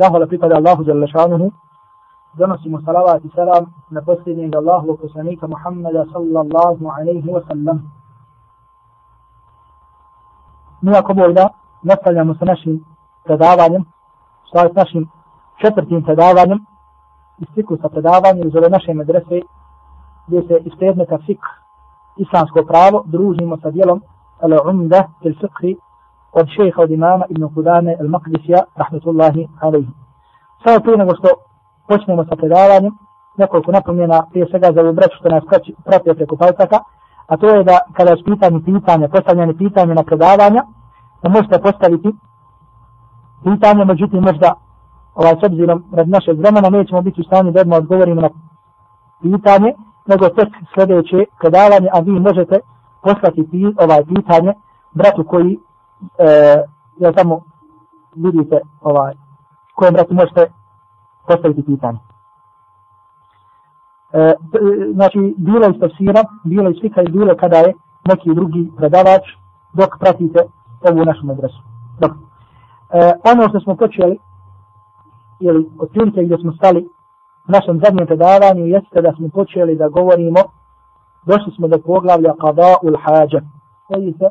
Zahvala pripada Allahu za lešanuhu. Donosimo salavat i salam na posljednjeg Allahu poslanika Muhammeda sallallahu alaihi wa sallam. Mi ako Bog da, nastavljamo sa našim predavanjem, sa našim četvrtim predavanjem, iz ciklusa predavanja iz ove naše medrese, gdje se iz predmeta fik, islamsko pravo, družimo sa dijelom al-umda il fikhi, od šeha od imama ibn Kudame al-Maqdisija, rahmetullahi alaihi. Sada prije nego što počnemo sa predavanjem, nekoliko napomjena prije svega za ovu breću što nas pratio preko palcaka, a to je da kada je pitanje pitanja, postavljanje pitanja na predavanja, da možete postaviti pitanje, međutim možda ovaj, s obzirom rad našeg vremena nećemo biti u stanju da odgovorimo na pitanje, nego tek sljedeće predavanje, a vi možete poslati ovaj pitanje bratu koji e, ja tamo vidite ovaj kojem bratu možete postaviti pitanje. E, e znači, bilo iz tafsira, bilo iz slika i bilo kada je neki drugi predavač dok pratite ovu našu medresu. Dobro. E, ono što smo počeli, ili od prilike gdje smo stali u našem zadnjem predavanju, jeste da smo počeli da govorimo, došli smo do poglavlja qada ul hađa, koji se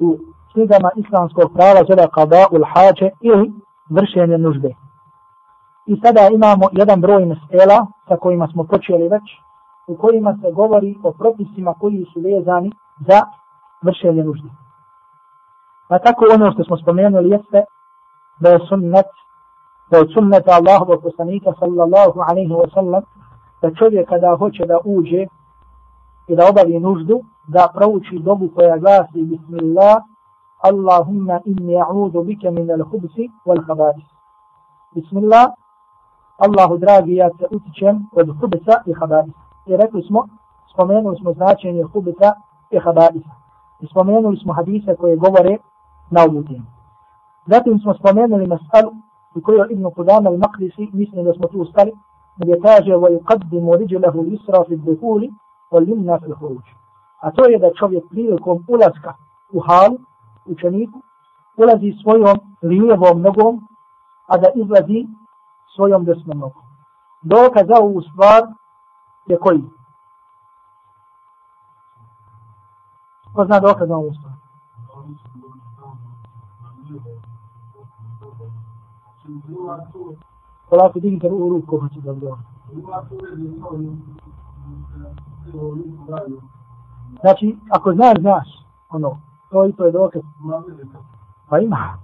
u knjigama islamskog prava zove qada'ul ul ili vršenje nužde. I sada imamo jedan broj mesela sa kojima smo počeli već, u kojima se govori o propisima koji su vezani za vršenje nužde. Pa tako ono što smo spomenuli jeste da je sunnet, da je sunnet Allahovog poslanika sallallahu alaihi wa sallam, da čovjek kada hoće da uđe i da obavi nuždu, da prouči dobu koja glasi Bismillah, Allahumma inni a'udhu bika min al-hubsi wal khabais. Bismillah, Allahu dragi, ja se utičem od hubisa i khabais. I rekli smo, spomenuli smo značenje hubisa i khabais. I spomenuli smo hadise koje govore na ovu temu. Zatim smo spomenuli masalu u kojoj Ibn Qudama al-Maqdisi, mislim da smo tu ustali, gdje kaže وَيُقَدِّمُ رِجُلَهُ الْيُسْرَى فِي الدُّخُولِ وَلِمْنَا فِي الْخُرُوجِ A to je da čovjek prilikom ulaska u halu, učeniku, ulazi svojom lijevom nogom, a da izlazi svojom desnom nogom. Dokaz za ovu stvar je koji? Ko zna dokaz za ovu stvar? Polako dignite u ruku pa ko će da odgovor. Znači, ako znaš, znaš, ono, to i to je dokaz. Pa ima.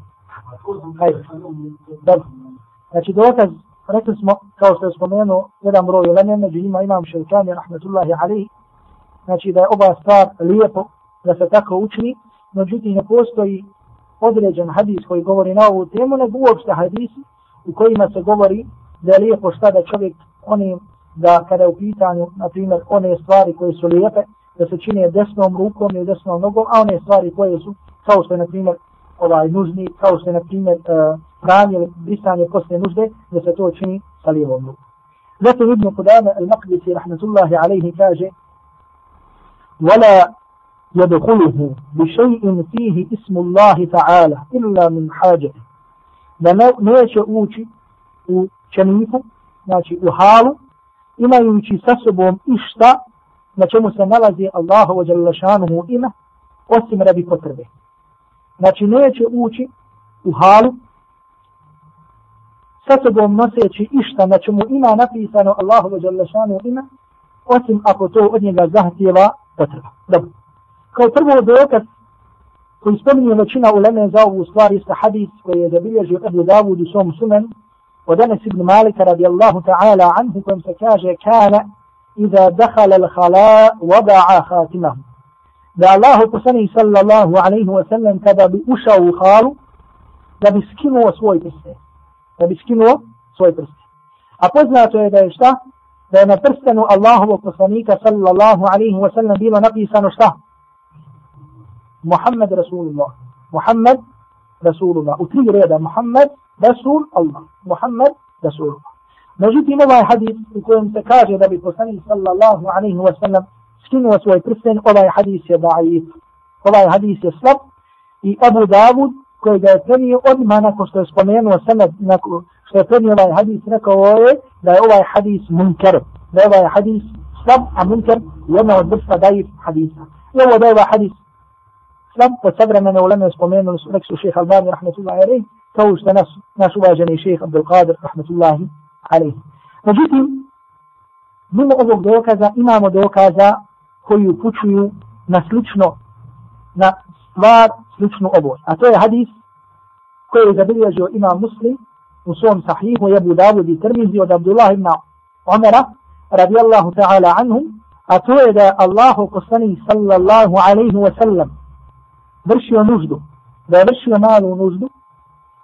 Hajde. Dobro. Znači, dokaz, rekli smo, kao što je spomenuo, jedan broj ulemen, među ima imam šeitani, rahmetullahi alihi, znači da je ova stvar lijepo, da se tako učini, međutim ne postoji određen hadis koji govori na ovu temu, nego uopšte hadisi u kojima se govori da je lijepo šta da čovjek onim, da kada je u pitanju, na primjer, one stvari koje su lijepe, da se čine desnom rukom i desnom nogom, a one stvari koje su, kao što je, na primjer, ovaj nužni, kao što je, na primjer, uh, pranje ili brisanje posle nužde, da se to čini sa lijevom rukom. Zato Ibn Qudama al-Maqdisi, rahmatullahi alaihi, kaže, ولا يدخله بشيء فيه اسم الله تعالى إلا من حاجة da neće ući u čeniku, znači u halu, imajući sa sobom išta na čemu se nalazi Allahovo djelašanuhu ime, osim radi potrebe. Znači neće ući u halu, sa sobom noseći išta na čemu ima napisano Allahovo djelašanuhu ime, osim ako to od njega zahtjeva potreba. Dobro. Kao prvo dokaz koji spominje većina uleme za ovu stvar jeste hadis koji je zabilježio Ebu Davud u svom sumen od Anas ibn Malika radijallahu ta'ala anhu kojem se kaže kana إذا دخل الخلاء وضع خاتمه. ذا الله تسني صلى الله عليه وسلم كذا بأشا وخال ذا بسكين وصوي برسته. ذا بسكين وصوي برسته. أقول ذا يشتا ذا نبرستن الله وقصنيك صلى الله عليه وسلم بما نقي سنشتا محمد رسول الله. محمد رسول الله. أتري ريدا محمد رسول الله. محمد رسول الله. Međutim, ovaj hadis u kojem se kaže da bi poslanik sallallahu alaihi wa sallam skinuo svoj prsten, ovaj hadis je da'if. Ovaj hadis je slab i Abu Davud koji ga je prenio odmah nakon što je spomenuo sanad, što je prenio ovaj hadis rekao je da je ovaj hadis munker, da je ovaj hadis slab, a munker jedna od vrsta da'if hadisa. I ovo da je ovaj hadis slab, od savremene uleme spomenuli su, rekli su šeha Albani, rahmetullahi alaih, kao što nas, naš uvaženi šeha Abdul Qadir, rahmetullahi alaih. Međutim, mimo ovog dokaza imamo dokaza koji upućuju na slično, na stvar sličnu ovoj. A to je hadis koji je zabilježio imam muslim u svom sahihu jebu Davud i Tirmizi od Abdullah ibn Omera radijallahu ta'ala anhum a to je da je Allahu poslani sallallahu alaihi wa sallam vršio nuždu da je vršio malu nuždu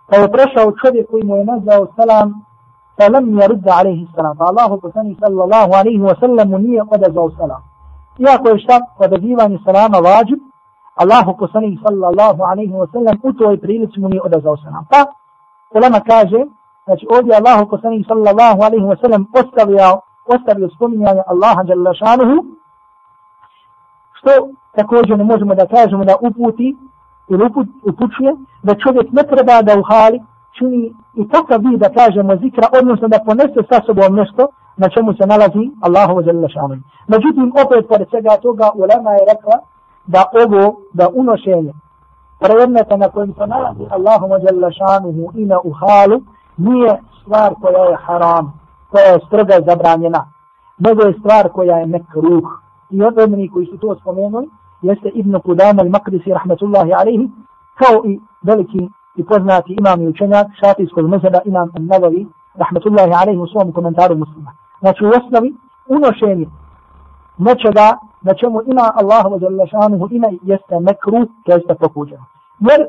pa je prešao čovjek koji mu je nazvao salam فلم يرد عليه السلام فالله poslani sallallahu alaihi wa sallam mu nije odazvao salam iako je šta odazivanje salama vađib Allahu poslanik sallallahu alaihi wa sallam u toj prilici mu nije odazvao salam. Pa, ulema kaže, znači ovdje Allahu poslanik sallallahu alaihi wa sallam ostavio, ostavio spominjanje Allaha jalla šanuhu, što također ne možemo da kažemo da uputi ili uput, upućuje, da čovjek ne treba da u hali čini i takav vid da kažemo zikra, odnosno da ponese sa sobom nešto na čemu se nalazi Allahu jalla šanuhu. Međutim, opet pored svega toga ulema je rekla da ovo, da unošenje predmeta na kojem se nalazi Allahu jalla šanuhu ime u halu, nije stvar koja je haram, koja je stroga zabranjena, nego je stvar koja je nekruh. I od odmeni koji su to spomenuli, jeste Ibn Kudam al-Makrisi, rahmatullahi alaihi, kao i veliki i poznati imam i učenjak šafijskog mezheba imam al-Navavi rahmatullahi alaihi u svom komentaru muslima. Znači u osnovi unošenje nečega na čemu ima Allahu jalla šanuhu ime jeste mekru, to jeste pokuđeno. Jer,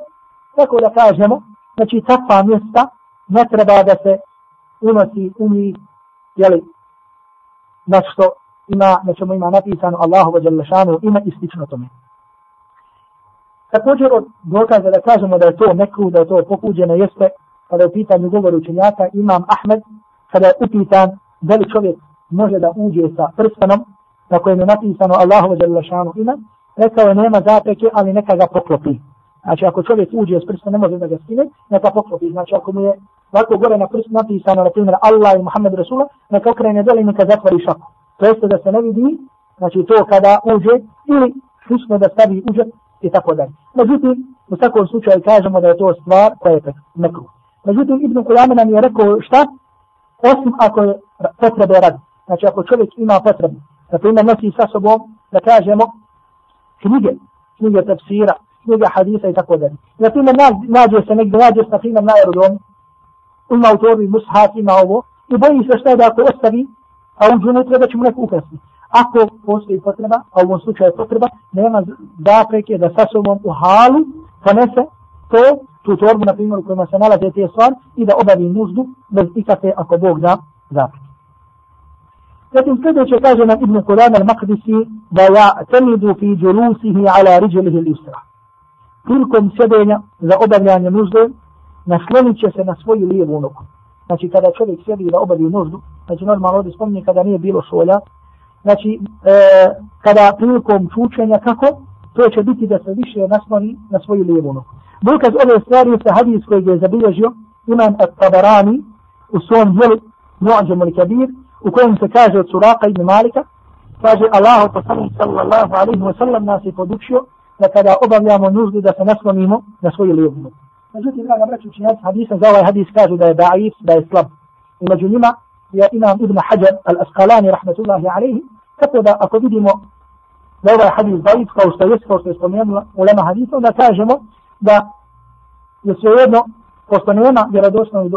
tako da kažemo, znači takva mjesta ne treba da se unosi umi, jeli, na što ima, na čemu ima napisano Allahu jalla šanuhu ime i slično tome. Također od dokaza da kažemo da je to mekru, da je to pokuđeno, jeste kada je u pitanju govor učenjaka, imam Ahmed, kada je upitan da li čovjek može da uđe sa prstanom na kojem je napisano Allahu dželle šanu ime, rekao je nema zapreke, ali neka ga poklopi. Znači ako čovjek uđe s prstom, ne može da ga skine, neka poklopi. Znači ako mu je ovako gore na prst napisano, na primjer, Allah i Muhammed Rasula, neka okrene dole i neka zatvori šaku. To jeste da se ne vidi, znači to kada uđe, ili šusno da stavi uđe i tako dalje. Međutim, u svakom slučaju kažemo da je to stvar koja je nekru. Međutim, Ibn Kulame nam je rekao šta? Osim ako je potrebe radi. Znači ako čovjek ima potrebu na primjer nosi sa sobom, da kažemo, knjige, knjige tafsira, knjige hadisa i tako dalje. Na primjer nađe se negdje, nađe se na primjer na aerodromu, ima u torbi mushaf, ima ovo, i boji se šta da ako ostavi, a uđu unutra da će mu neko ukrasiti. Ako postoji potreba, a u ovom slučaju potreba, nema zapreke da sa sobom u halu ponese to, tu torbu, na primjer, u kojima se nalaze te stvari, i da obavi nuždu bez ikakve, ako Bog da, zapreke. Zatim sljedeće kaže nam Ibn Quran al-Maqdisi da ja temidu fi džulusihi ala riđelihi l-isra. Prilikom sjedenja za obavljanje nužde, naslonit će se na svoju lijevu nogu. Znači kada čovjek sjedi da obavi nuždu, znači normalno ovdje spominje kada nije bilo šolja, znači e, kada prilikom čučenja kako, to će biti da se više nasloni na svoju lijevu nogu. Dokaz ove stvari je hadis koji je zabilježio imam at-Tabarani u svom dijelu Mu'ađemu al-Kabir u kojem se kaže od Suraka ibn Malika, kaže Allahu poslanik sallallahu alaihi wa sallam nas je podučio da kada obavljamo nuždu da se naslonimo na svoju lijevu. Međutim, draga braću učinjaci hadisa, za ovaj hadis kažu da je da'if, da je slab. I među njima je imam Ibn Hajar al-Asqalani, rahmatullahi alaihi, tako da ako vidimo da ovaj hadis da'if, kao što je, kao što je spomenula ulema hadisa, da kažemo da je svejedno, pošto nema vjerodosnog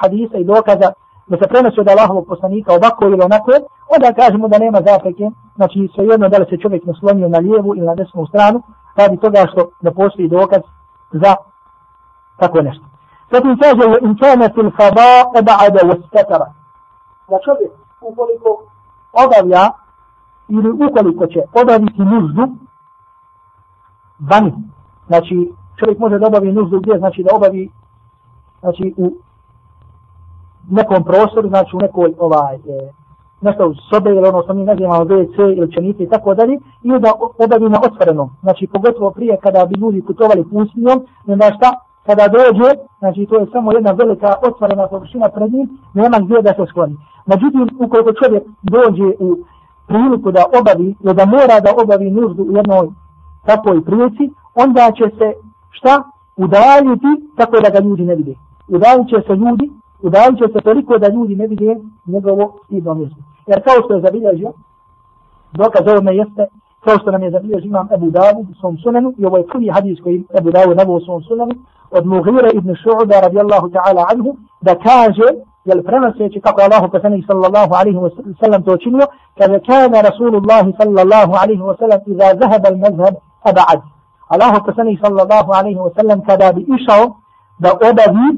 hadisa i dokaza da se prenosi od Allahovog poslanika ovako ili onako, onda kažemo da nema zapreke, znači svejedno da li se čovjek naslonio na lijevu ili na desnu stranu, radi toga što ne postoji dokaz za tako nešto. Zatim kaže, in kane fil fada eba'ada wastakara. Da čovjek, ukoliko obavlja, ili ukoliko će obaviti nuždu, vani, znači čovjek može da obavi nuždu gdje, znači da obavi znači u nekom prostoru, znači u nekoj ovaj, e, nešto u sobe ili ono što mi nazivamo WC ili čenice i tako dalje, i da obavi na otvorenom. Znači pogotovo prije kada bi ljudi putovali pustinjom, onda šta? Kada dođe, znači to je samo jedna velika otvorena površina pred njim, nema gdje da se skloni. Međutim, ukoliko čovjek dođe u priliku da obavi, ili da mora da obavi nuždu u jednoj takvoj prilici, onda će se šta? Udaljiti tako da ga ljudi ne vide. Udaljit će se ljudi, udaljit će se toliko da ljudi ne vide njegovo stidno mjesto. Jer kao što je zabilježio, dokaz ovome jeste, kao što nam je zabilježio imam Ebu Dawud u svom sunanu, i ovo je prvi hadis koji Ebu Dawud nabao u svom sunanu, od Mughira ibn Šu'da radijallahu ta'ala anhu, da kaže, jel prenoseći kako Allah poslanik sallallahu alaihi wa sallam to činio, kada kana Rasulullah sallallahu alaihi wa sallam iza zahaba al-mazhab aba'ad. Allah poslanik sallallahu alaihi wa sallam kada bi išao da obavi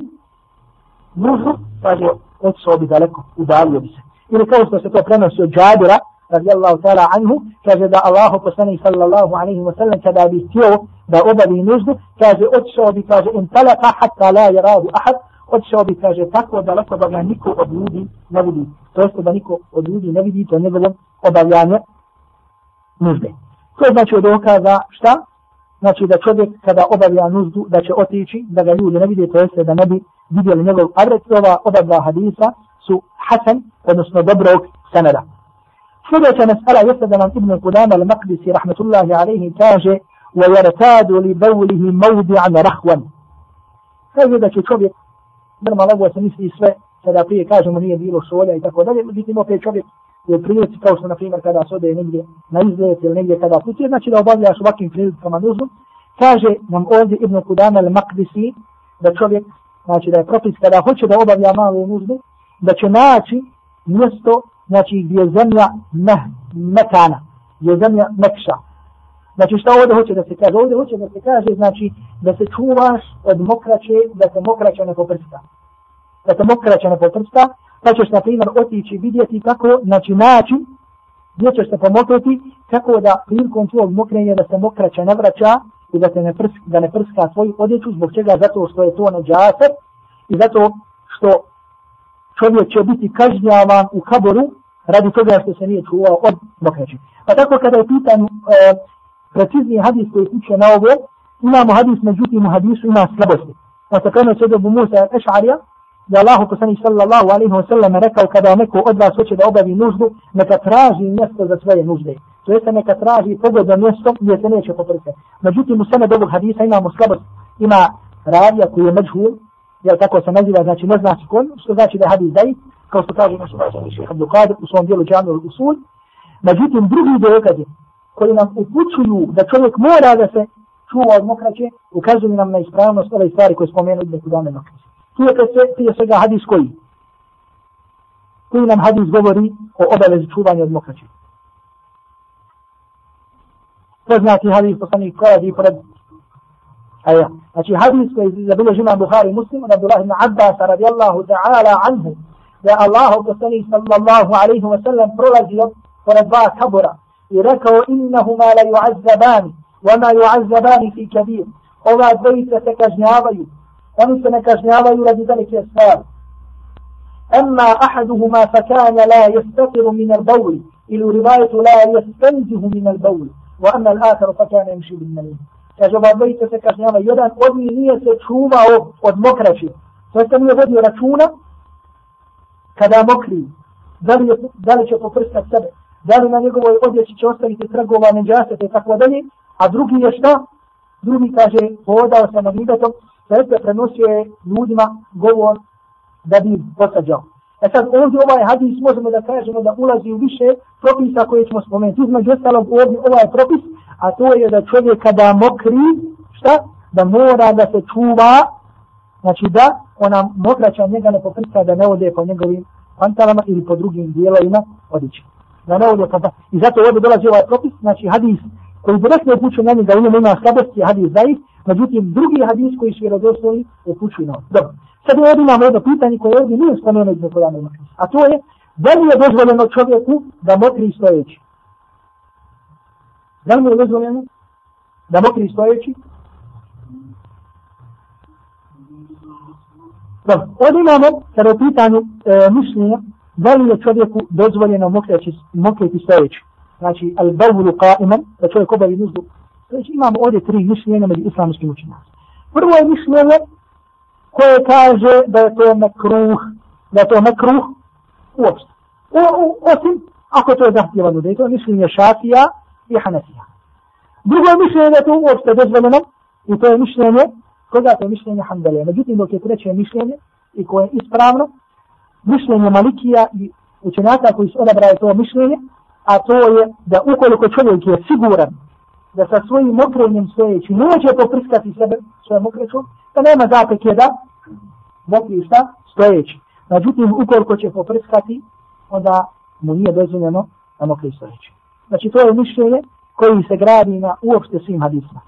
nužu, kaže, otišao bi daleko, udalio bi se. Ili kao što se to prenosi od Džabira, radijallahu ta'ala anhu, kaže da Allah poslanik sallallahu alaihi wa sallam kada bi htio da obavi nuždu, kaže, otišao bi, kaže, in talaka hatta la yaradu ahad, otišao bi, kaže, tako daleko da ga niko od ljudi ne vidi. To jeste da niko od ljudi ne vidi to njegovo obavljanje nužde. To znači od okaza šta? Znači da čovjek kada obavlja nuždu da će otići, da ga ljudi ne vidi, to jeste da ne bi vidjeli njegov adres. Ova oba dva hadisa su hasan, odnosno dobrog sanada. Sljedeća mesela jeste da nam Ibn Qudama al-Maqdisi rahmetullahi alaihi kaže وَيَرْتَادُ لِبَوْلِهِ مَوْدِعًا رَحْوًا Kaže da će čovjek normalno ovo se misli sve, kada prije kažemo nije bilo šolja i tako dalje, međutim opet čovjek u prilici kao što na primjer kada se ode negdje na izlet ili negdje kada putuje, znači da obavljaš ovakvim prilikama nužnu, kaže nam ovdje Ibn Kudama al-Maqdisi da čovjek, znači da je propis kada hoće da obavlja malu nužnu, da će naći mjesto, znači gdje je zemlja meh, mekana, gdje je zemlja mekša. Znači šta ovdje hoće da se kaže? Ovdje hoće da se kaže, znači da se čuvaš od mokraće, da se mokraća ne poprsta. Da se mokraća ne poprsta, pa ćeš na primjer otići vidjeti kako, znači način gdje ćeš se pomokriti, kako da prilikom tvojeg mokrenja da se mokraća ne vraća i da, se ne, prska, da ne prska svoju odjeću, zbog čega? Zato što je to neđaser i zato što čovjek će biti kažnjavan u kaboru radi toga što se nije čuvao od mokraće. Pa tako kada je pitan e, precizni hadis koji tiče na ovo, imamo hadis, međutim u hadisu ima slabosti. Pa se krenuo se dobu Musa Ešarija, da Allah poslani sallallahu alaihi wa sallam rekao kada neko od vas hoće da obavi nuždu, neka traži mjesto za svoje nužde. To jeste neka traži pogodno mjesto gdje se neće poprse. Međutim, u sene dobog hadisa imamo slabost. Ima ravija koji je međhul, jer tako se naziva, znači ne znači kon, što znači da je hadis daji, kao što kaže naš šeha Abdulkadir u svom dijelu džamiju usul. Međutim, drugi dokazi koji nam upućuju da čovjek mora da se čuva od mokraće, ukazuju nam na ispravnost ove stvari koje spomenu od neku dane mokraće. Tu je prije svega hadis koji? Koji nam hadis govori o obavezi čuvanja od mokraće. Poznati hadis poslanih koji pored أيوة. أشي حديث كيف يبين جمع بخاري مسلم عبد الله بن عباس رضي الله تعالى عنه يا الله بسني صلى الله عليه وسلم برلجيو ورضا كبرا يركو إنهما لا يعذبان وما يعذبان في كبير. وما بيت تكجنابي ومن تكجنابي لذي ذلك يسار. أما أحدهما فكان لا يستقر من البول إلى رواية لا يستنزه من البول. وأما الآخر فكان يمشي بالنميمة kaže ova dvojica se kažnjava, jedan od njih nije se čuvao od mokraće. To je nije vodio računa kada mokri, da li, je, da li će poprskati sebe, da li na njegovoj odjeći će ostaviti tragova, neđasete i tako dalje, a drugi je šta? Drugi kaže, hodao sa magnibetom, sve se prenosio je ljudima govor da bi posađao. E sad ovdje ovaj hadis možemo da kažemo da ulazi u više propisa koje ćemo spomenuti. Između ostalog ovdje ovaj propis, a to je da čovjek kada mokri, šta? Da mora da se čuva, znači da ona mokraća njega ne poprska da ne ode po njegovim pantalama ili po drugim dijelovima odići. Da ne ode po pa- I zato ovdje dolazi ovaj propis, znači hadis koji direktno upućuje na njega, u njemu ima slabosti, hadis zaif, međutim drugi hadis koji su vjerodostojni upućuju na. Dobro. Sad ovdje imamo jedno pitanje koje ovdje nije spomenuo iz Nekoljana Mokri. A to je, da li je dozvoljeno čovjeku da mokri stojeći? Da li je dozvoljeno da mokri stojeći? Dobro, ovdje imamo, sad o pitanju e, mišljenja, da li je čovjeku dozvoljeno mokreći, mokriti stojeći? Znači, al bavulu qaiman, da čovjek obavi nuzdu. Znači, imamo ovdje tri mišljenja među islamskim učinjacima. Prvo je mišljenje koje kaže da je to mekruh, da je to mekruh uopšte. O, o, osim ako to je zahtjevano, da je mišljenje šafija i hanefija. Drugo je mišljenje da je to uopšte dozvoljeno i to je mišljenje, koga to je mišljenje hanbelija. Međutim, dok je treće mišljenje i koje je ispravno, mišljenje malikija i učenjaka koji su odabrali to mišljenje, a to je da ukoliko čovjek je siguran da sa svojim mokrenjem svojeći neće poprskati sebe svojom mokrećom, da nema zapreke da mokri šta stojeći. Međutim, ukoliko će poprskati, onda mu nije dozvoljeno da mokri stojeći. Znači, to je mišljenje koji se gradi na uopšte svim hadisma.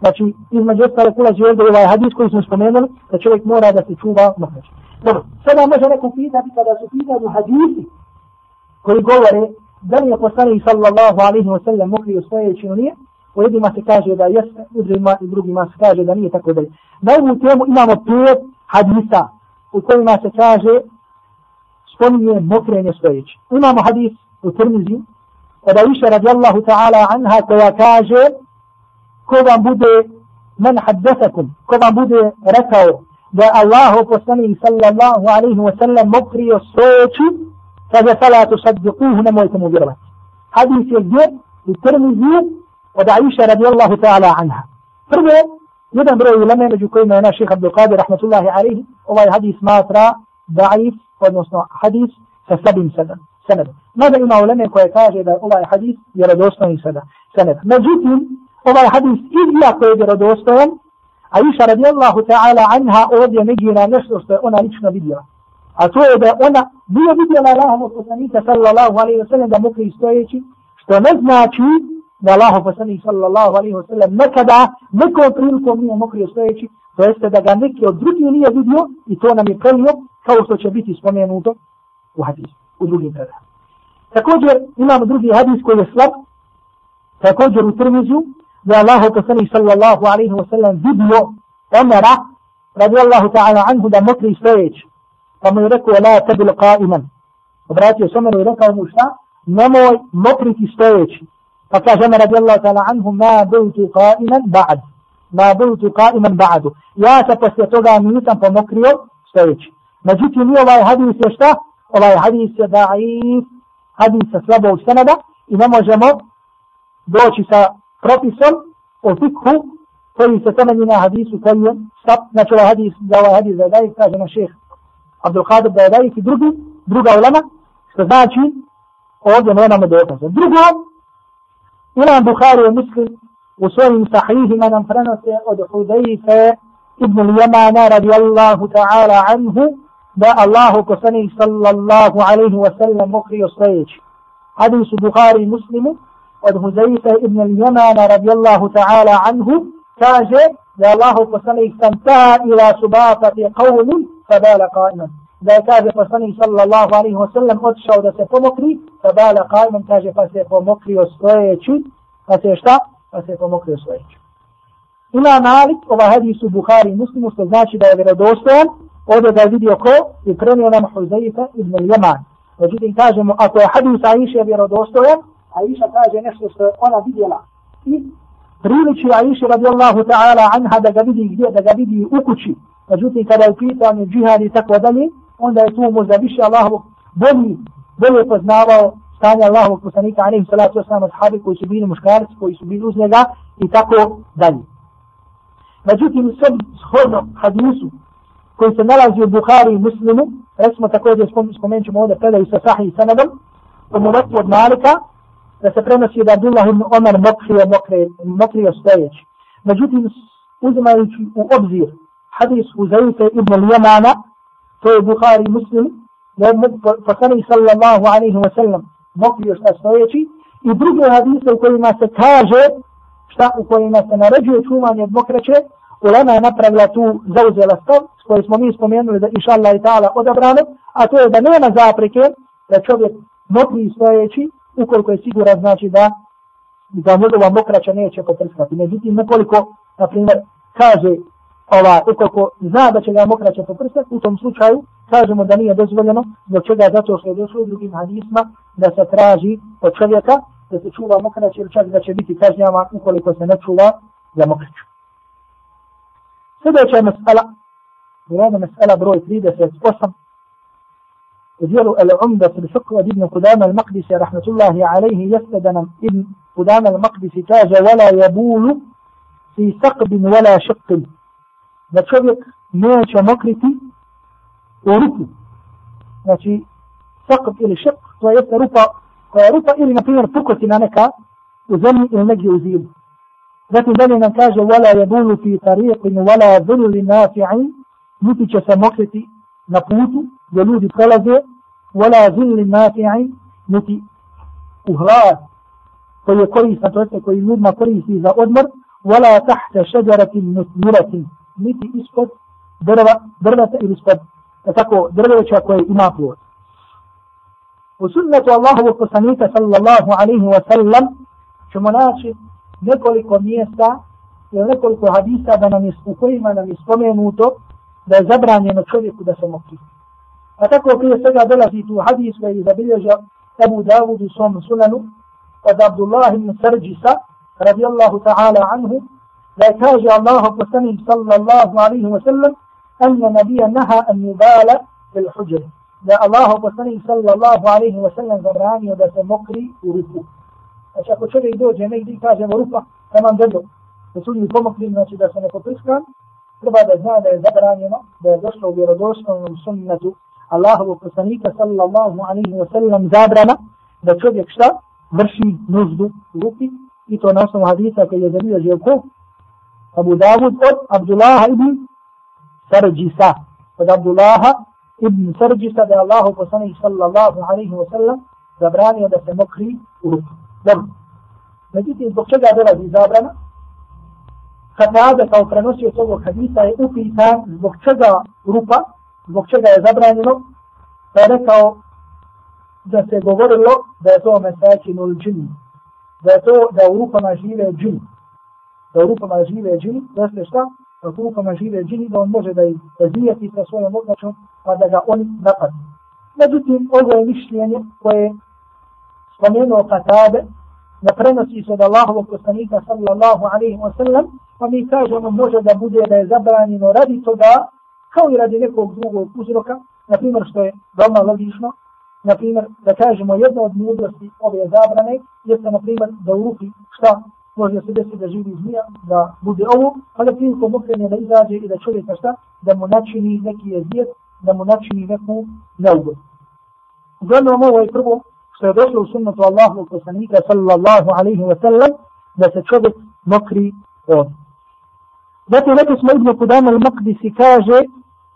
Znači, između ostale kulazi ovdje ovaj hadis koji smo spomenuli, da čovjek mora da se čuva mokreć. Dobro, sada može neko pitati kada su pitanju hadisi koji govore da li je poslanik sallallahu alaihi wa sallam mokrio stojeći ili u jednima se kaže da jeste, u drugima, i drugima se kaže da nije tako dalje. Na ovu temu imamo pet hadisa u kojima se kaže spominje mokrenje stojeći. Imamo hadis u Tirmizi od Aisha radijallahu ta'ala anha koja kaže ko vam bude men haddesakum, ko vam bude rekao da Allahu poslanik sallallahu alaihi wa sallam mokrio stojeći, kaže fala tu saddiquhu, nemojte mu vjerovati. Hadis je gdje u Tirmizi od Aisha radijallahu ta'ala anha. Prvo, jedan broj uleme među kojima je naš šeha Abdul Qadir rahmatullahi alaihi, ovaj hadis smatra da'if, odnosno hadis sa slabim senedom. Mada ima uleme koje kaže da ovaj hadis je radostojni sada sened. Međutim, ovaj hadis iako je vjerodostojan, a iša radijallahu ta'ala anha ovdje negira nešto što je ona lično vidjela. A to je da ona nije vidjela Allahom poslanika sallallahu alaihi wa sallam da mokri stojeći, što ne znači da Allah poslanik sallallahu alaihi wa sallam nekada nekom prilikom nije mokri stojeći, to jeste da ga neki od drugih nije vidio i to nam je prelio kao što će biti spomenuto u hadisu, u drugim predama. Također imamo drugi hadis koji je slab, također u Tirmizu, da Allah poslanik sallallahu alaihi wa sallam vidio Omera, radi Allahu ta'ala anhu da mokri stojeći. Pa mu je rekao, la tebil qaiman. Obratio se Omeru i rekao mu šta? Nemoj mokriti stojeći. فقال عمر رضي الله تعالى عنه ما بلت قائما بعد. ما بلت قائما بعد. يا تبسي توغا ميتا فمكريو ستيج نجيتي مي الله هذه سيشتا. الله هذه سيضعيف هذه سيصلب وسندا إنما جمو دوشي سا بروفيسور وفكه koji se temelji na hadisu koji je stop, znači ovaj hadis, da ovaj hadis da je dajik, kaže na šeh Abdul Qadir da je dajik i drugi, druga ulema, što znači ovdje nemamo dokaze. Drugo, إمام بخاري ومسلم وسوي صحيح من أنفرنس أد حذيفة ابن اليمان رضي الله تعالى عنه دا الله كسني صلى الله عليه وسلم مخي الصيج حديث بخاري مسلم أد حذيفة ابن اليمان رضي الله تعالى عنه تاجر دا الله كسني سنتهى إلى سباطة قوم فبال قائما. Da je kaže poslanik sallallahu alaihi wa sallam otišao da se pomokri, fabala qa'iman kaže pa se pomokrio sljedeći, pa se šta? Pa se pomokrio sljedeći. Ima Malik, ova hadis u Bukhari muslimu, što znači da je vjerodostojan, ovdje ga je vidio ko i prenio nam Huzaifa ibn al-Yaman. Međutim, kažemo, ako je hadis Aisha vjerodostojan, Aisha kaže nešto što je ona vidjela. I priliči Aisha radijallahu ta'ala anha da ga vidi gdje, da ga vidi u kući. Međutim, kada je u pitanju džihad i tako dalje, onda je tu možda više Allahovog bolji, bolje poznavao stanje Allahovog poslanika, alaihi salatu wasalam, ashabi koji su bili muškarci, koji su bili uz njega i tako dalje. Međutim, sve shodno hadisu koji se nalazi u Bukhari i Muslimu, recimo također spomenut ćemo ovdje predaju sa sahih sanadom, u momentu od Malika, da se prenosi da Abdullah ibn Omar mokrio, mokrio, mokrio stojeći. Međutim, uzimajući u obzir hadis Uzaife ibn Ljemana, to je Bukhari Muslim, da je poslanik sallallahu alaihi wa sallam mokrio šta stojeći, i druge hadise u kojima se kaže šta u kojima se naređuje čuvanje od mokraće, ulema je napravila tu zauzela stav, s smo mi spomenuli da iša Allah i ta'ala odabrano, a to je da nema zapreke da čovjek mokri stojeći, ukoliko je siguran znači da da njegova mokraća neće poprskati. Međutim, nekoliko, na primjer, kaže ova, ukoliko zna da će ga mokraća poprskati, u tom slučaju kažemo da nije dozvoljeno, zbog čega zato što je došlo u drugim hadisma da se traži od čovjeka da se čuva mokraća ili čak da će biti kažnjava ukoliko se ne čuva za mokraću. Sljedeća mesela Jer ovdje mesela broj 38 u dijelu Al-Umda fil fiqh od Ibn Qudama al-Maqdisi rahmatullahi alaihi jeste da nam Ibn Qudama al-Maqdisi kaže wala jabulu fi saqbin wala šiqin da čovjek neće mokriti u ruku. Znači, saqb ili šep, to je rupa, koja je rupa ili, na primjer, pukotina neka u zemlji ili negdje u zivu. Zatim dalje nam kaže wala jabulu fi tariqin wala dhulli nafi'in niti će se mokriti na putu gdje ljudi prolaze wala dhulli nafi'in niti u hlad koji je koristan, to jeste koji ljudima koristi za odmor wala tahta šeđaratin musmiratin, niti ispod drva, drvata ili ispod tako drveća koje ima plod. U sunnetu Allahovog poslanika sallallahu alaihi wa sallam ćemo naći nekoliko mjesta ili nekoliko hadisa da nam je, u kojima nam je spomenuto da je zabranjeno čovjeku da se mokri. A tako prije svega dolazi tu hadis koji je zabilježio Abu Dawud u svom sunanu od Abdullah ibn Sarđisa radijallahu ta'ala anhu Allahu poslanik sallallahu alaihi wa sallam anna nabija naha an yubala il huđer. Da Allahu poslanik sallallahu alaihi wa sallam zabranio da se mokri u ruku. Znači ako čovjek dođe negdje i kaže rupa, tamam dobro, da su ljudi pomokli, znači da se ne popriskan, treba da zna da je zabranjeno, da je došlo u vjerodoslovnom sunnetu Allahovu poslanika sallallahu alaihi wa sallam zabrana da čovjek šta? Vrši nuždu u rupi i to na osnovu hadisa koji je أبو داود أب عبد الله ابن سرجسة قد عبد الله ابن سرجسة قال الله وصنعه صلى الله عليه وسلم. زبراني ودى سمقري ورق دم نعم. نجد إن بقشة قادرة في زبرنا قد نعاد كوفرنوسي وصوه حديثة يؤفيتا بقشة ورقة بقشة زبراني نو فلكو da se govorilo da je to mesečin ul džin, da je to da u rupama žive džin. Da u rupama žive džini, da se šta? Da u rupama žive džini, da on može da ih razvijeti sa svojom odnoćom, pa da ga oni napadnu. Međutim, ovo je mišljenje koje spomenuo Katabe, da prenosi se od Allahovog poslanika sallallahu alaihi wa sallam, pa mi kažemo može da bude da je zabranjeno radi toga, kao i radi nekog drugog uzroka, na primjer što je veoma logično, na primjer da kažemo jedna od mudrosti ove zabrane, jeste na primjer da u rupi šta može se desiti da živi zmija, da bude ovo, a da prilikom okrene da izađe i da čovjeka šta, da mu načini neki jezijet, da mu načini neku neugod. Uglavnom ovo je prvo što je došlo u sunnetu Allahu poslanika sallallahu alaihi wa sallam da se čovjek mokri od. Zato rekli smo Ibn Kudama al-Maqdisi kaže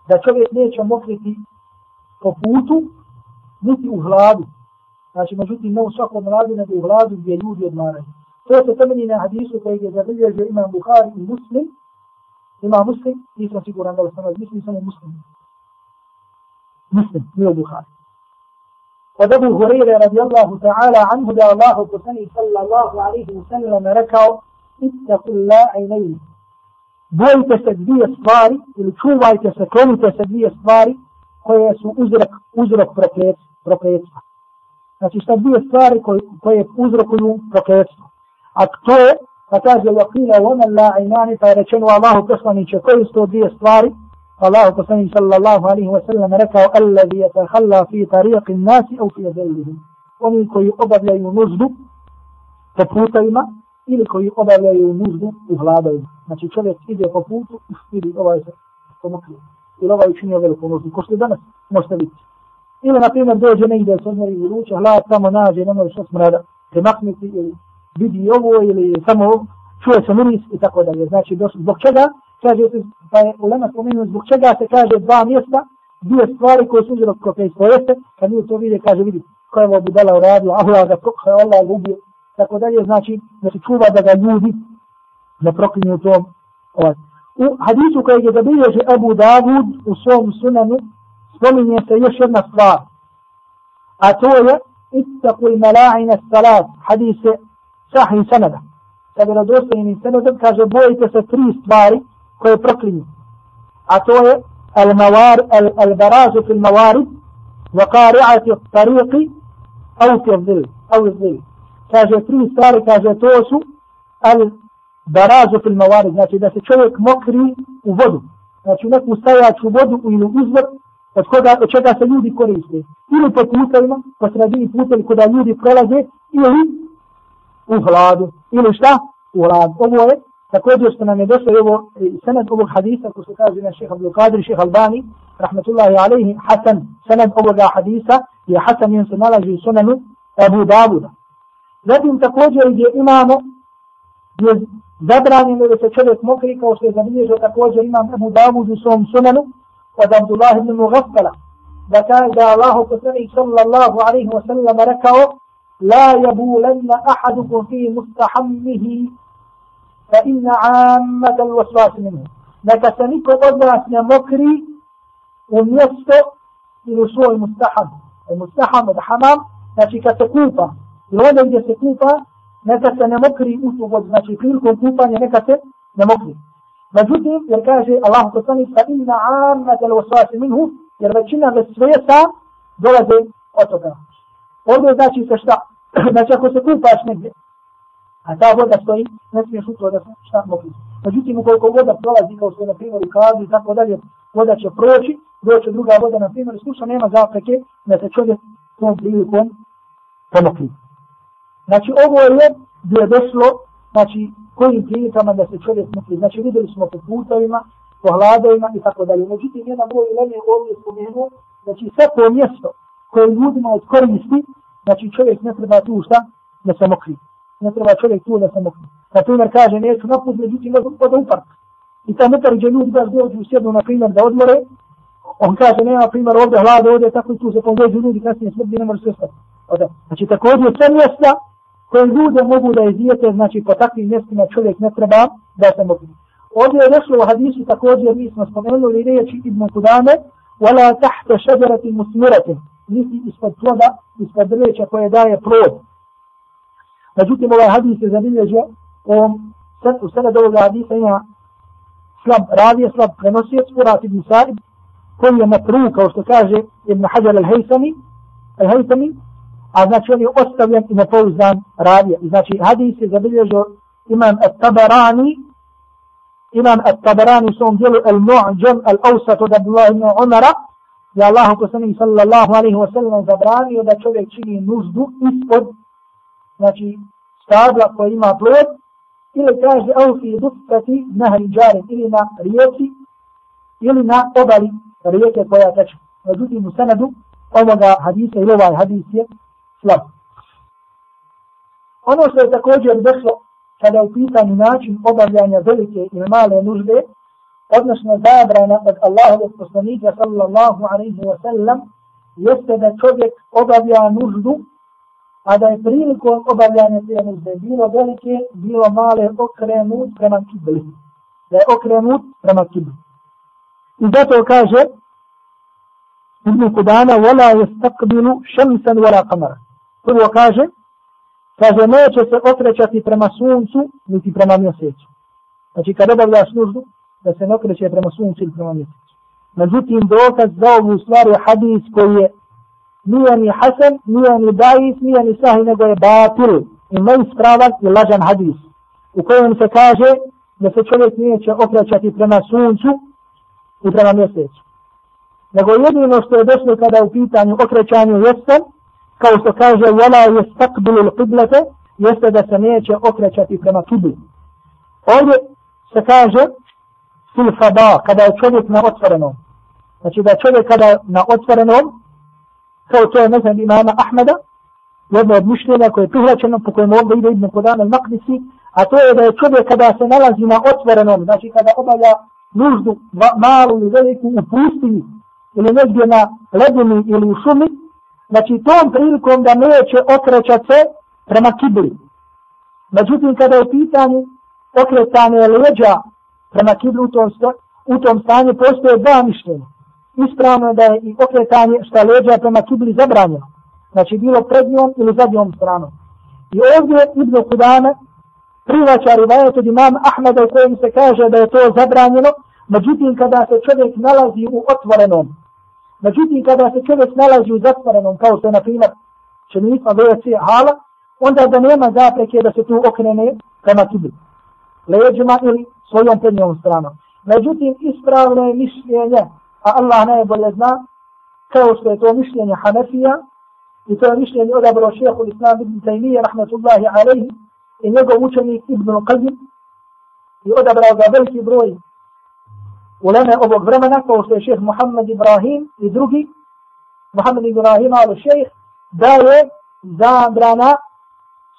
da čovjek neće mokriti po putu niti u hladu. Znači, međutim, ne u svakom radu, nego u hladu gdje ljudi odmaraju. سورة الثمانية حديث سيد جبريل جاء إمام بخاري مسلم إمام مسلم ليس في قرآن الله سبحانه مسلم يسمى مسلم مسلم من البخاري وذب هريرة رضي الله تعالى عنه يا الله كسني صلى الله عليه وسلم ركع اتقوا الله عينيه بوي تسدي أصباري الكو بوي تسكون تسدي أصباري koje su uzrok, uzrok prokletstva. Znači, šta dvije stvari koje, koje uzrokuju prokletstvo. A to je, pa kaže, wakila vana la'inani, pa je rečeno Allahu poslaniće, koje su to dvije stvari? الله تصني صلى الله عليه وسلم ركع الذي يتخلى في طريق الناس أو في ذلهم ومن كي أبدا ينزد تفوتيما ili koji obavljaju nuždu u hladaju. Znači čovjek ide po putu i vidi ovaj se pomokli. Ili ovaj učinio veliku nuždu. Ko što danas možete vidjeti. Ili na primjer dođe negdje se odmori ruče, hlad tamo nađe, ne može što smrada se maknuti ili vidi ovo ili samo čuje se miris i tako dalje. Znači zbog čega kaže se, pa je ulema spomenuo zbog čega se kaže dva mjesta, dvije stvari koje su uzelo koje je svojeste, kad mi to vide, kaže, vidi, ko je ovo budala uradio, Allah ga prokha, Allah ga ubio, tako dalje, znači, da se čuva da ga ljudi ne proklinju tom. Ovaj. U hadisu kojeg je zabilježi Abu Dawud u svom sunanu, spominje se još jedna stvar, a to je, ittaku i mala'ina salat, sahim sahih sa vjerodostojnim sanadom, kaže, bojite se tri stvari, koje proklinju. A to je al mawar al al barazu fil mawarid wa qari'ati tariqi au fi zil, au zil. Kaže tri stvari, kaže to su al-barazu fil mawarid, znači da se čovjek mokri u vodu. znači u neku stajaču vodu ili izvor od, koga, od čega se ljudi koriste. Ili po putovima, po sredini putovi kada ljudi prolaze, ili u hladu. Ili šta? U hladu. Ovo je također što nam je došlo ovo sened ovog hadisa, ko se kaže na šeha Abdul Qadir, šeha Albani, rahmatullahi alaihi, Hasan, sened ovoga hadisa, je Hasan jen se nalazi u sunanu Abu Davuda. Zatim također gdje imamo gdje zabranjeno da se čovjek mokri kao što je zabilježio također imam Abu Davud u svom sunanu od Abdullah ibn Mughaffala da kaže da Allah poslanik sallallahu alaihi wa sallam rekao لا يبولن أحدكم في مستحمه فإن عامة الوسواس منه. نتسنك قدرات نمكري ونستو في نسوء المستحم. المستحم والحمام حمام نشيك تكوفا لون إذا تكوفا نتس نمكري أسوء نشيك لكم كوفا نتس مجدين يركاجي الله تصني فإن عامة الوسواس منه يربكنا بسويسا دولة أتوكا Ovdje znači se šta? znači ako se kupaš negdje, a ta voda stoji, ne smiješ u da se šta mokri. Međutim, ukoliko voda prolazi kao što je na primjer u kazu i tako dalje, voda će proći, doće druga voda na primjer, sluša nema zapreke da se čovjek tom prilikom pomokri. Znači ovo je gdje je došlo, znači kojim prilikama da se čovjek mokri. Znači vidjeli smo po putovima, po hladovima i tako dalje. Međutim, jedan broj ileme je ovdje spomenuo, znači svako mjesto koje ljudima od koristi, znači čovjek ne treba tu šta da se mokri. Ne treba čovjek tu da se mokri. Na primjer kaže, neću naput, međutim, od u park. I ta metar gdje ljudi baš dođu u sjednu, na primjer, da odmore, on kaže, nema primjer ovdje hlada, ovdje, tako i tu se pomođu ljudi, kasnije smrdi, ne može se stati. Znači, također, sve mjesta koje ljude mogu da izvijete, znači po takvim mjestima čovjek ne treba da se mokri. Ovdje je došlo u hadisu također, mi smo spomenuli riječi Ibn Kudame, wala tahta šeđerati musmirati, niti ispod ploda, ispod drveća koje daje plod. Međutim, ovaj hadis je zabilježio, u sada do ovoga hadisa ima slab ravije, slab prenosijec, Urat ibn Sa'ib, koji je matru, kao što kaže Ibn Hajar al-Haytami, al-Haytami, a znači on je ostavljen i nepouzdan ravija. I znači hadis je zabilježio imam at-Tabarani, imam at-Tabarani u svom dijelu al-Mu'đam al-Awsat od Abdullah ibn Umara, je Allah poslanik sallallahu alaihi wa sallam zabranio da čovjek čini nuždu ispod, znači stabla koja ima plod, ili kaže au fi duftati nahri džarim, ili na rijeci, ili na obali rijeke koja teče. Međutim, u sanadu ovoga hadisa ili ovaj hadis je slab. Ono što je također došlo kada je u pitanju način obavljanja velike ili male nužde, odnosno zabrana od Allahovog poslanika sallallahu alaihi wa sallam, jeste da čovjek obavlja nuždu, a da je prilikom obavljanja te nužde bilo velike, bilo male okrenut prema kibli. Da je okrenut prema kibli. I zato kaže Ibn Kudana, وَلَا يَسْتَقْبِلُ شَمْسًا وَلَا قَمَرًا prvo kaže, kaže, neće se okrećati prema suncu, niti prema mjesecu. Znači, kad obavljaš nuždu, da se ne okreće prema suncu ili prema mjesecu. Međutim, dokaz za ovu stvar je hadis koji je nije ni hasan, nije ni dajis, nije ni sahi, nego je batil i neispravan i lažan hadis. U kojem se kaže da se čovjek neće okrećati prema suncu i prema mjesecu. Nego jedino što je došlo kada u pitanju okrećanju jeste, kao što kaže wala yastaqbilu al-qiblata jeste da se neće okrećati prema kibli. Ovdje se kaže fil fada, kada je čovjek na otvorenom. Znači da čovjek kada na otvorenom, kao to je ne znam imama Ahmeda, jedno od mišljenja koje je prihvaćeno, po kojem ovdje ide Ibn Kodan al-Maqdisi, a to je da je čovjek kada se nalazi na otvorenom, znači kada obavlja nuždu malu ili veliku u pustini, ili negdje na ledini ili u šumi, znači tom prilikom da neće okrećat se prema kibli. Međutim, kada je pitanje okretanje leđa prema kiblu u tom, u tom stanju, postoje dva mišljenja. Ispravno je da je i okretanje šta leđa prema kibli zabranjeno. Znači bilo prednjom ili zadnjom stranom. I ovdje Ibn Kudana privaća rivajet od imam Ahmeda u kojem se kaže da je to zabranjeno, međutim kada se čovjek nalazi u otvorenom, Međutim, kada se čovjek nalazi u zatvorenom, kao što je, na primjer, čenica WC hala, onda da nema zapreke da se tu okrene prema kibli. Leđima ili svojom prednjom stranom. Međutim, ispravno je mišljenje, a Allah najbolje zna, kao što je to mišljenje Hanefija, i to je mišljenje odabro šehu Islam ibn Taymiyyah, rahmatullahi alaihi, i njegov učenik Ibn Qazim, i odabrao ga veliki broj uleme ovog vremena, kao što je šeh Muhammed Ibrahim i drugi, Muhammed Ibrahim ali šeh, da je zabrana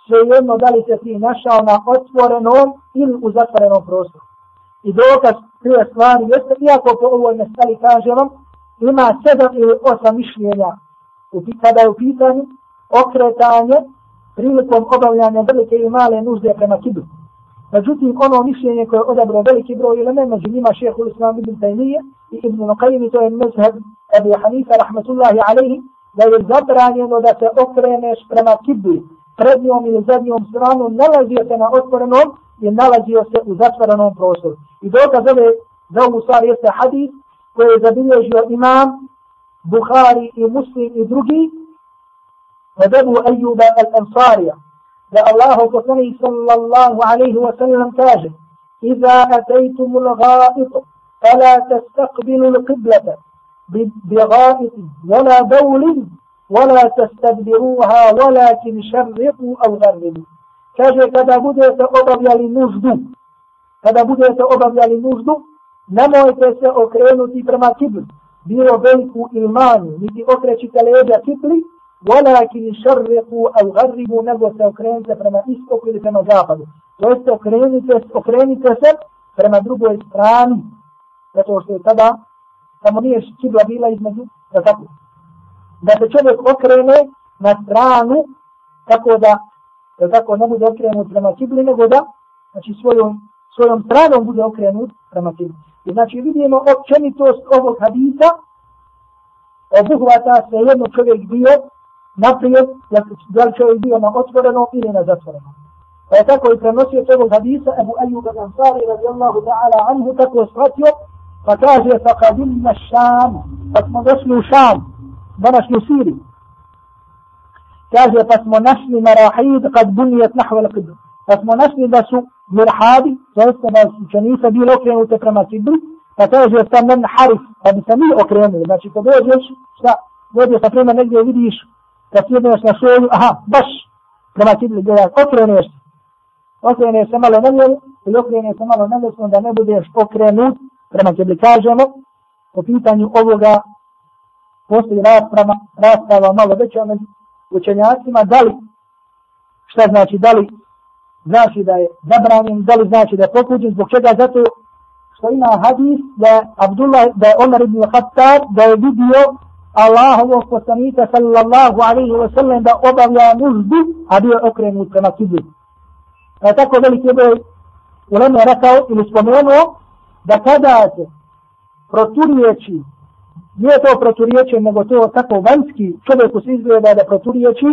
svejedno da li se ti našao na otvorenom ili u zatvorenom prostoru. I dokaz prije stvari jeste, iako po ovoj mestali kažemo, ima sedam ili osam mišljenja kada je u pitanju okretanje prilikom obavljanja velike i male nužde prema kibru. Međutim, ono mišljenje koje je odabrao veliki broj ilme, među njima šehhul islam ibn Taymiye i ibn Nuqaymi, to je mezheb Ebu Hanifa, rahmatullahi alaihi, da je zabranjeno da se okreneš prema kibli, prednjom ili zadnjom stranom, nalazio se na otvorenom i nalazio se u zatvorenom prostoru. I dokaz ove za ovu stvar jeste hadis koji je zabilježio imam Bukhari i Muslim i drugi od Ebu Ejuba al-Ansarija da Allahu poslanik sallallahu alaihi wa sallam kaže إذا أتيتم الغائط فلا تستقبلوا القبلة بغائط ولا بول ولا تستدبروها ولكن شرقوا أو غربوا kaže kada budete obavljali nuždu, kada budete obavljali nuždu, nemojte se okrenuti prema kibli, bilo veliku ili manju, niti okrećite leđa kibli, walakin šarriku au garribu, nego se okrenite prema istoku ili prema zapadu. To jest okrenite, okrenite se prema drugoj strani, zato što je tada, samo nije kibla bila između, da tako, Da se čovjek okrene na stranu, tako da, da tako ne bude okrenut prema kibli, nego da, znači svojom, svojom stranom bude okrenut prema kibli. I znači vidimo općenitost ovog hadisa, obuhvata se jedno čovjek bio naprijed, da li čovjek bio na otvorenom ili na zatvorenom. Pa je tako i prenosio ovog hadisa, Ebu Ayyub al-Ansari radijallahu ta'ala anhu, tako je shvatio, pa kaže, fa kadimna šam, pa smo došli u Šamu današnju Siriju. Kaže, pa smo našli marahid kad bunijet nahvala kibru. Pa smo našli da su mirhadi, to jeste da su učenice bili okrenute prema kibru, pa kaže, sam men harif, pa bi se mi okrenuli. Znači, kad dođeš, šta, dođeš na prema negdje vidiš, kad sjedneš na šolju, aha, baš, prema kibru, gledaš, okreneš se. Okreneš se malo na ili okreneš se malo na ljevu, da ne budeš okrenut prema kibru. Kažemo, po pitanju ovoga postoji rasprava, rasprava malo veća među učenjacima, da li, šta znači, da li znači da je zabranjen, da li znači da je pokuđen, zbog čega, zato što ima hadis da je Abdullah, da je Omer ibn Khattab, da je vidio Allahovog poslanika sallallahu alaihi wa sallam da obavlja nuždu, a bio je okrenut prema kibli. Pa je tako veliki broj ulema rekao ili spomenuo da kada se proturiječi nije to proturijeće, nego to tako vanjski čovjeku se izgleda da proturiječi,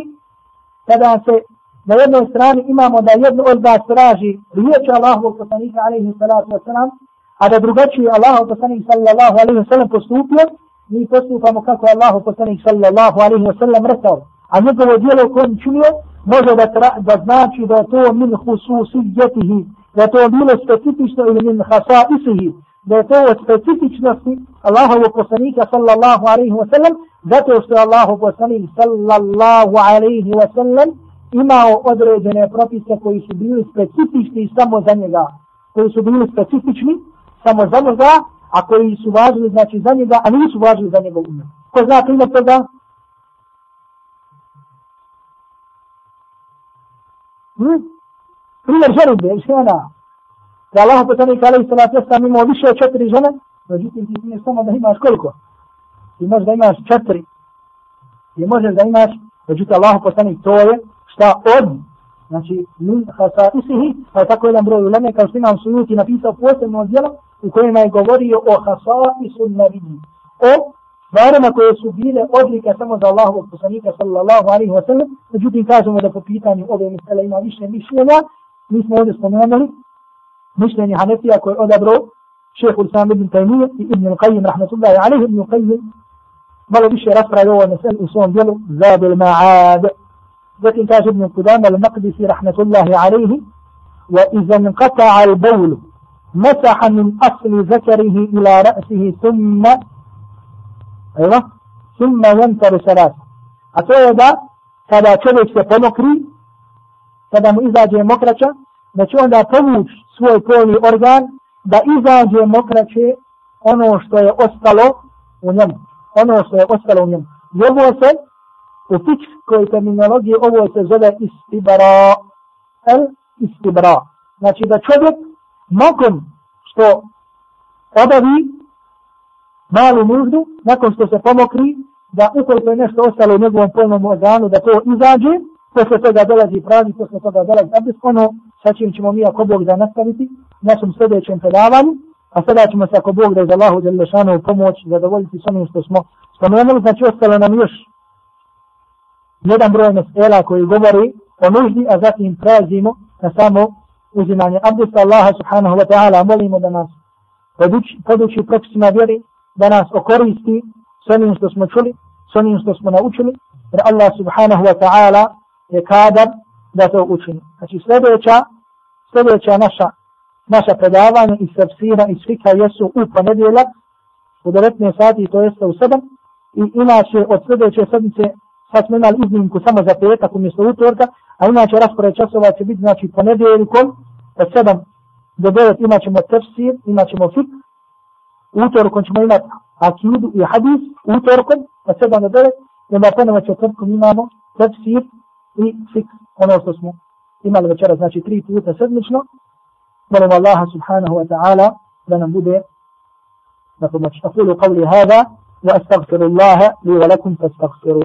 kada se na jednoj strani imamo da jedno od vas traži riječ Allahovog poslanika alaihi salatu wasalam, a da drugačiji Allahov poslanik sallallahu alaihi wasalam postupio, mi postupamo kako je Allahov poslanik sallallahu alaihi wasalam rekao. A njegovo dijelo koje on činio, može da, tra, da znači da je to min hususijetihi, da je to bilo specifično ili min hasaisihi, da je to od specifičnosti Allahovog poslanika sallallahu alaihi wa sallam, zato što je Allahov poslanik sallallahu alaihi wa sallam imao određene propise koji su bili specifični samo za njega, koji su bili specifični samo za njega, a koji su važili znači za njega, a nisu važili za njegov umet. Ko zna primjer toga? hmm? Primjer ženitbe, žena, da Allah poslanik alaihi salatu wasalam imao više od četiri žene, međutim ti smiješ samo da imaš koliko? Ti možeš da imaš četiri. Ti možeš da imaš, međutim Allah poslanik to je šta od, znači min hasa isihi, pa je tako jedan broj uleme, kao što imam sujuti napisao posebno djelo u kojem je govorio o hasa isu nabidi. O stvarima koje su bile odlike samo za Allahovog poslanika sallallahu alaihi wa sallam, međutim kažemo da po pitanju ove misle ima više mišljenja, mi smo ovdje spomenuli, mišljenje Hanefija koje je odabro šehu Islam ibn Taymiye i ibn Qayyim rahmatullahi alaihi ibn Qayyim malo više raspravi ovo mesel u svom dijelu Zadul Ma'ad zatim kaže ibn Qudam al-Maqdisi rahmatullahi alaihi wa iza nqata'a al-bawlu mesaha min asli zakarihi ila ra'sihi thumma evo thumma yantaru salat a to je da kada čovjek se pomokri da će onda povući svoj polni organ da izađe mokraće ono što je ostalo u njemu. Ono što je ostalo u njemu. I ovo se u fičkoj terminologiji ovo se zove istibara el istibara. Znači da čovjek nakon što obavi malu nuždu, nakon što se pomokri, da ukoliko je nešto ostalo u njegovom polnom organu, da to izađe, posle toga dolazi pravi, posle toga dolazi abdest, ono sa čim ćemo mi ako Bog da nastaviti našem sljedećem predavanju, a sada ćemo se ako Bog da je za Allahu Đelešanu pomoć, zadovoljiti s onim što smo spomenuli, znači ostalo nam još jedan broj mesela koji govori o nuždi, a zatim prelazimo na samo uzimanje abdesta Allaha subhanahu wa ta'ala, molimo da nas poduči, poduči propisima vjeri, da nas okoristi s onim što smo čuli, s onim što smo naučili, jer Allah subhanahu wa ta'ala je kadar da to učini. Znači sljedeća, sljedeća naša, naša predavanja iz tafsira i svika jesu u ponedjeljak u 19 sati, to jeste u 7. I inače od sljedeće sedmice sad smo imali iznimku samo za petak umjesto utorka, a inače raspored časova će biti znači ponedjeljkom od 7 do 9 imat ćemo tefsir, imat ćemo fik, utorkom ćemo imati akidu i hadis, utorkom od 7 do 9, i onda ponovo četvrtkom imamo tefsir i fik, ono što smo imali večera, znači tri puta sedmično. Molim Allaha subhanahu wa ta'ala da nam bude na pomoć. Aqulu qavli hada wa astaghfirullaha li wa lakum fastaghfiru.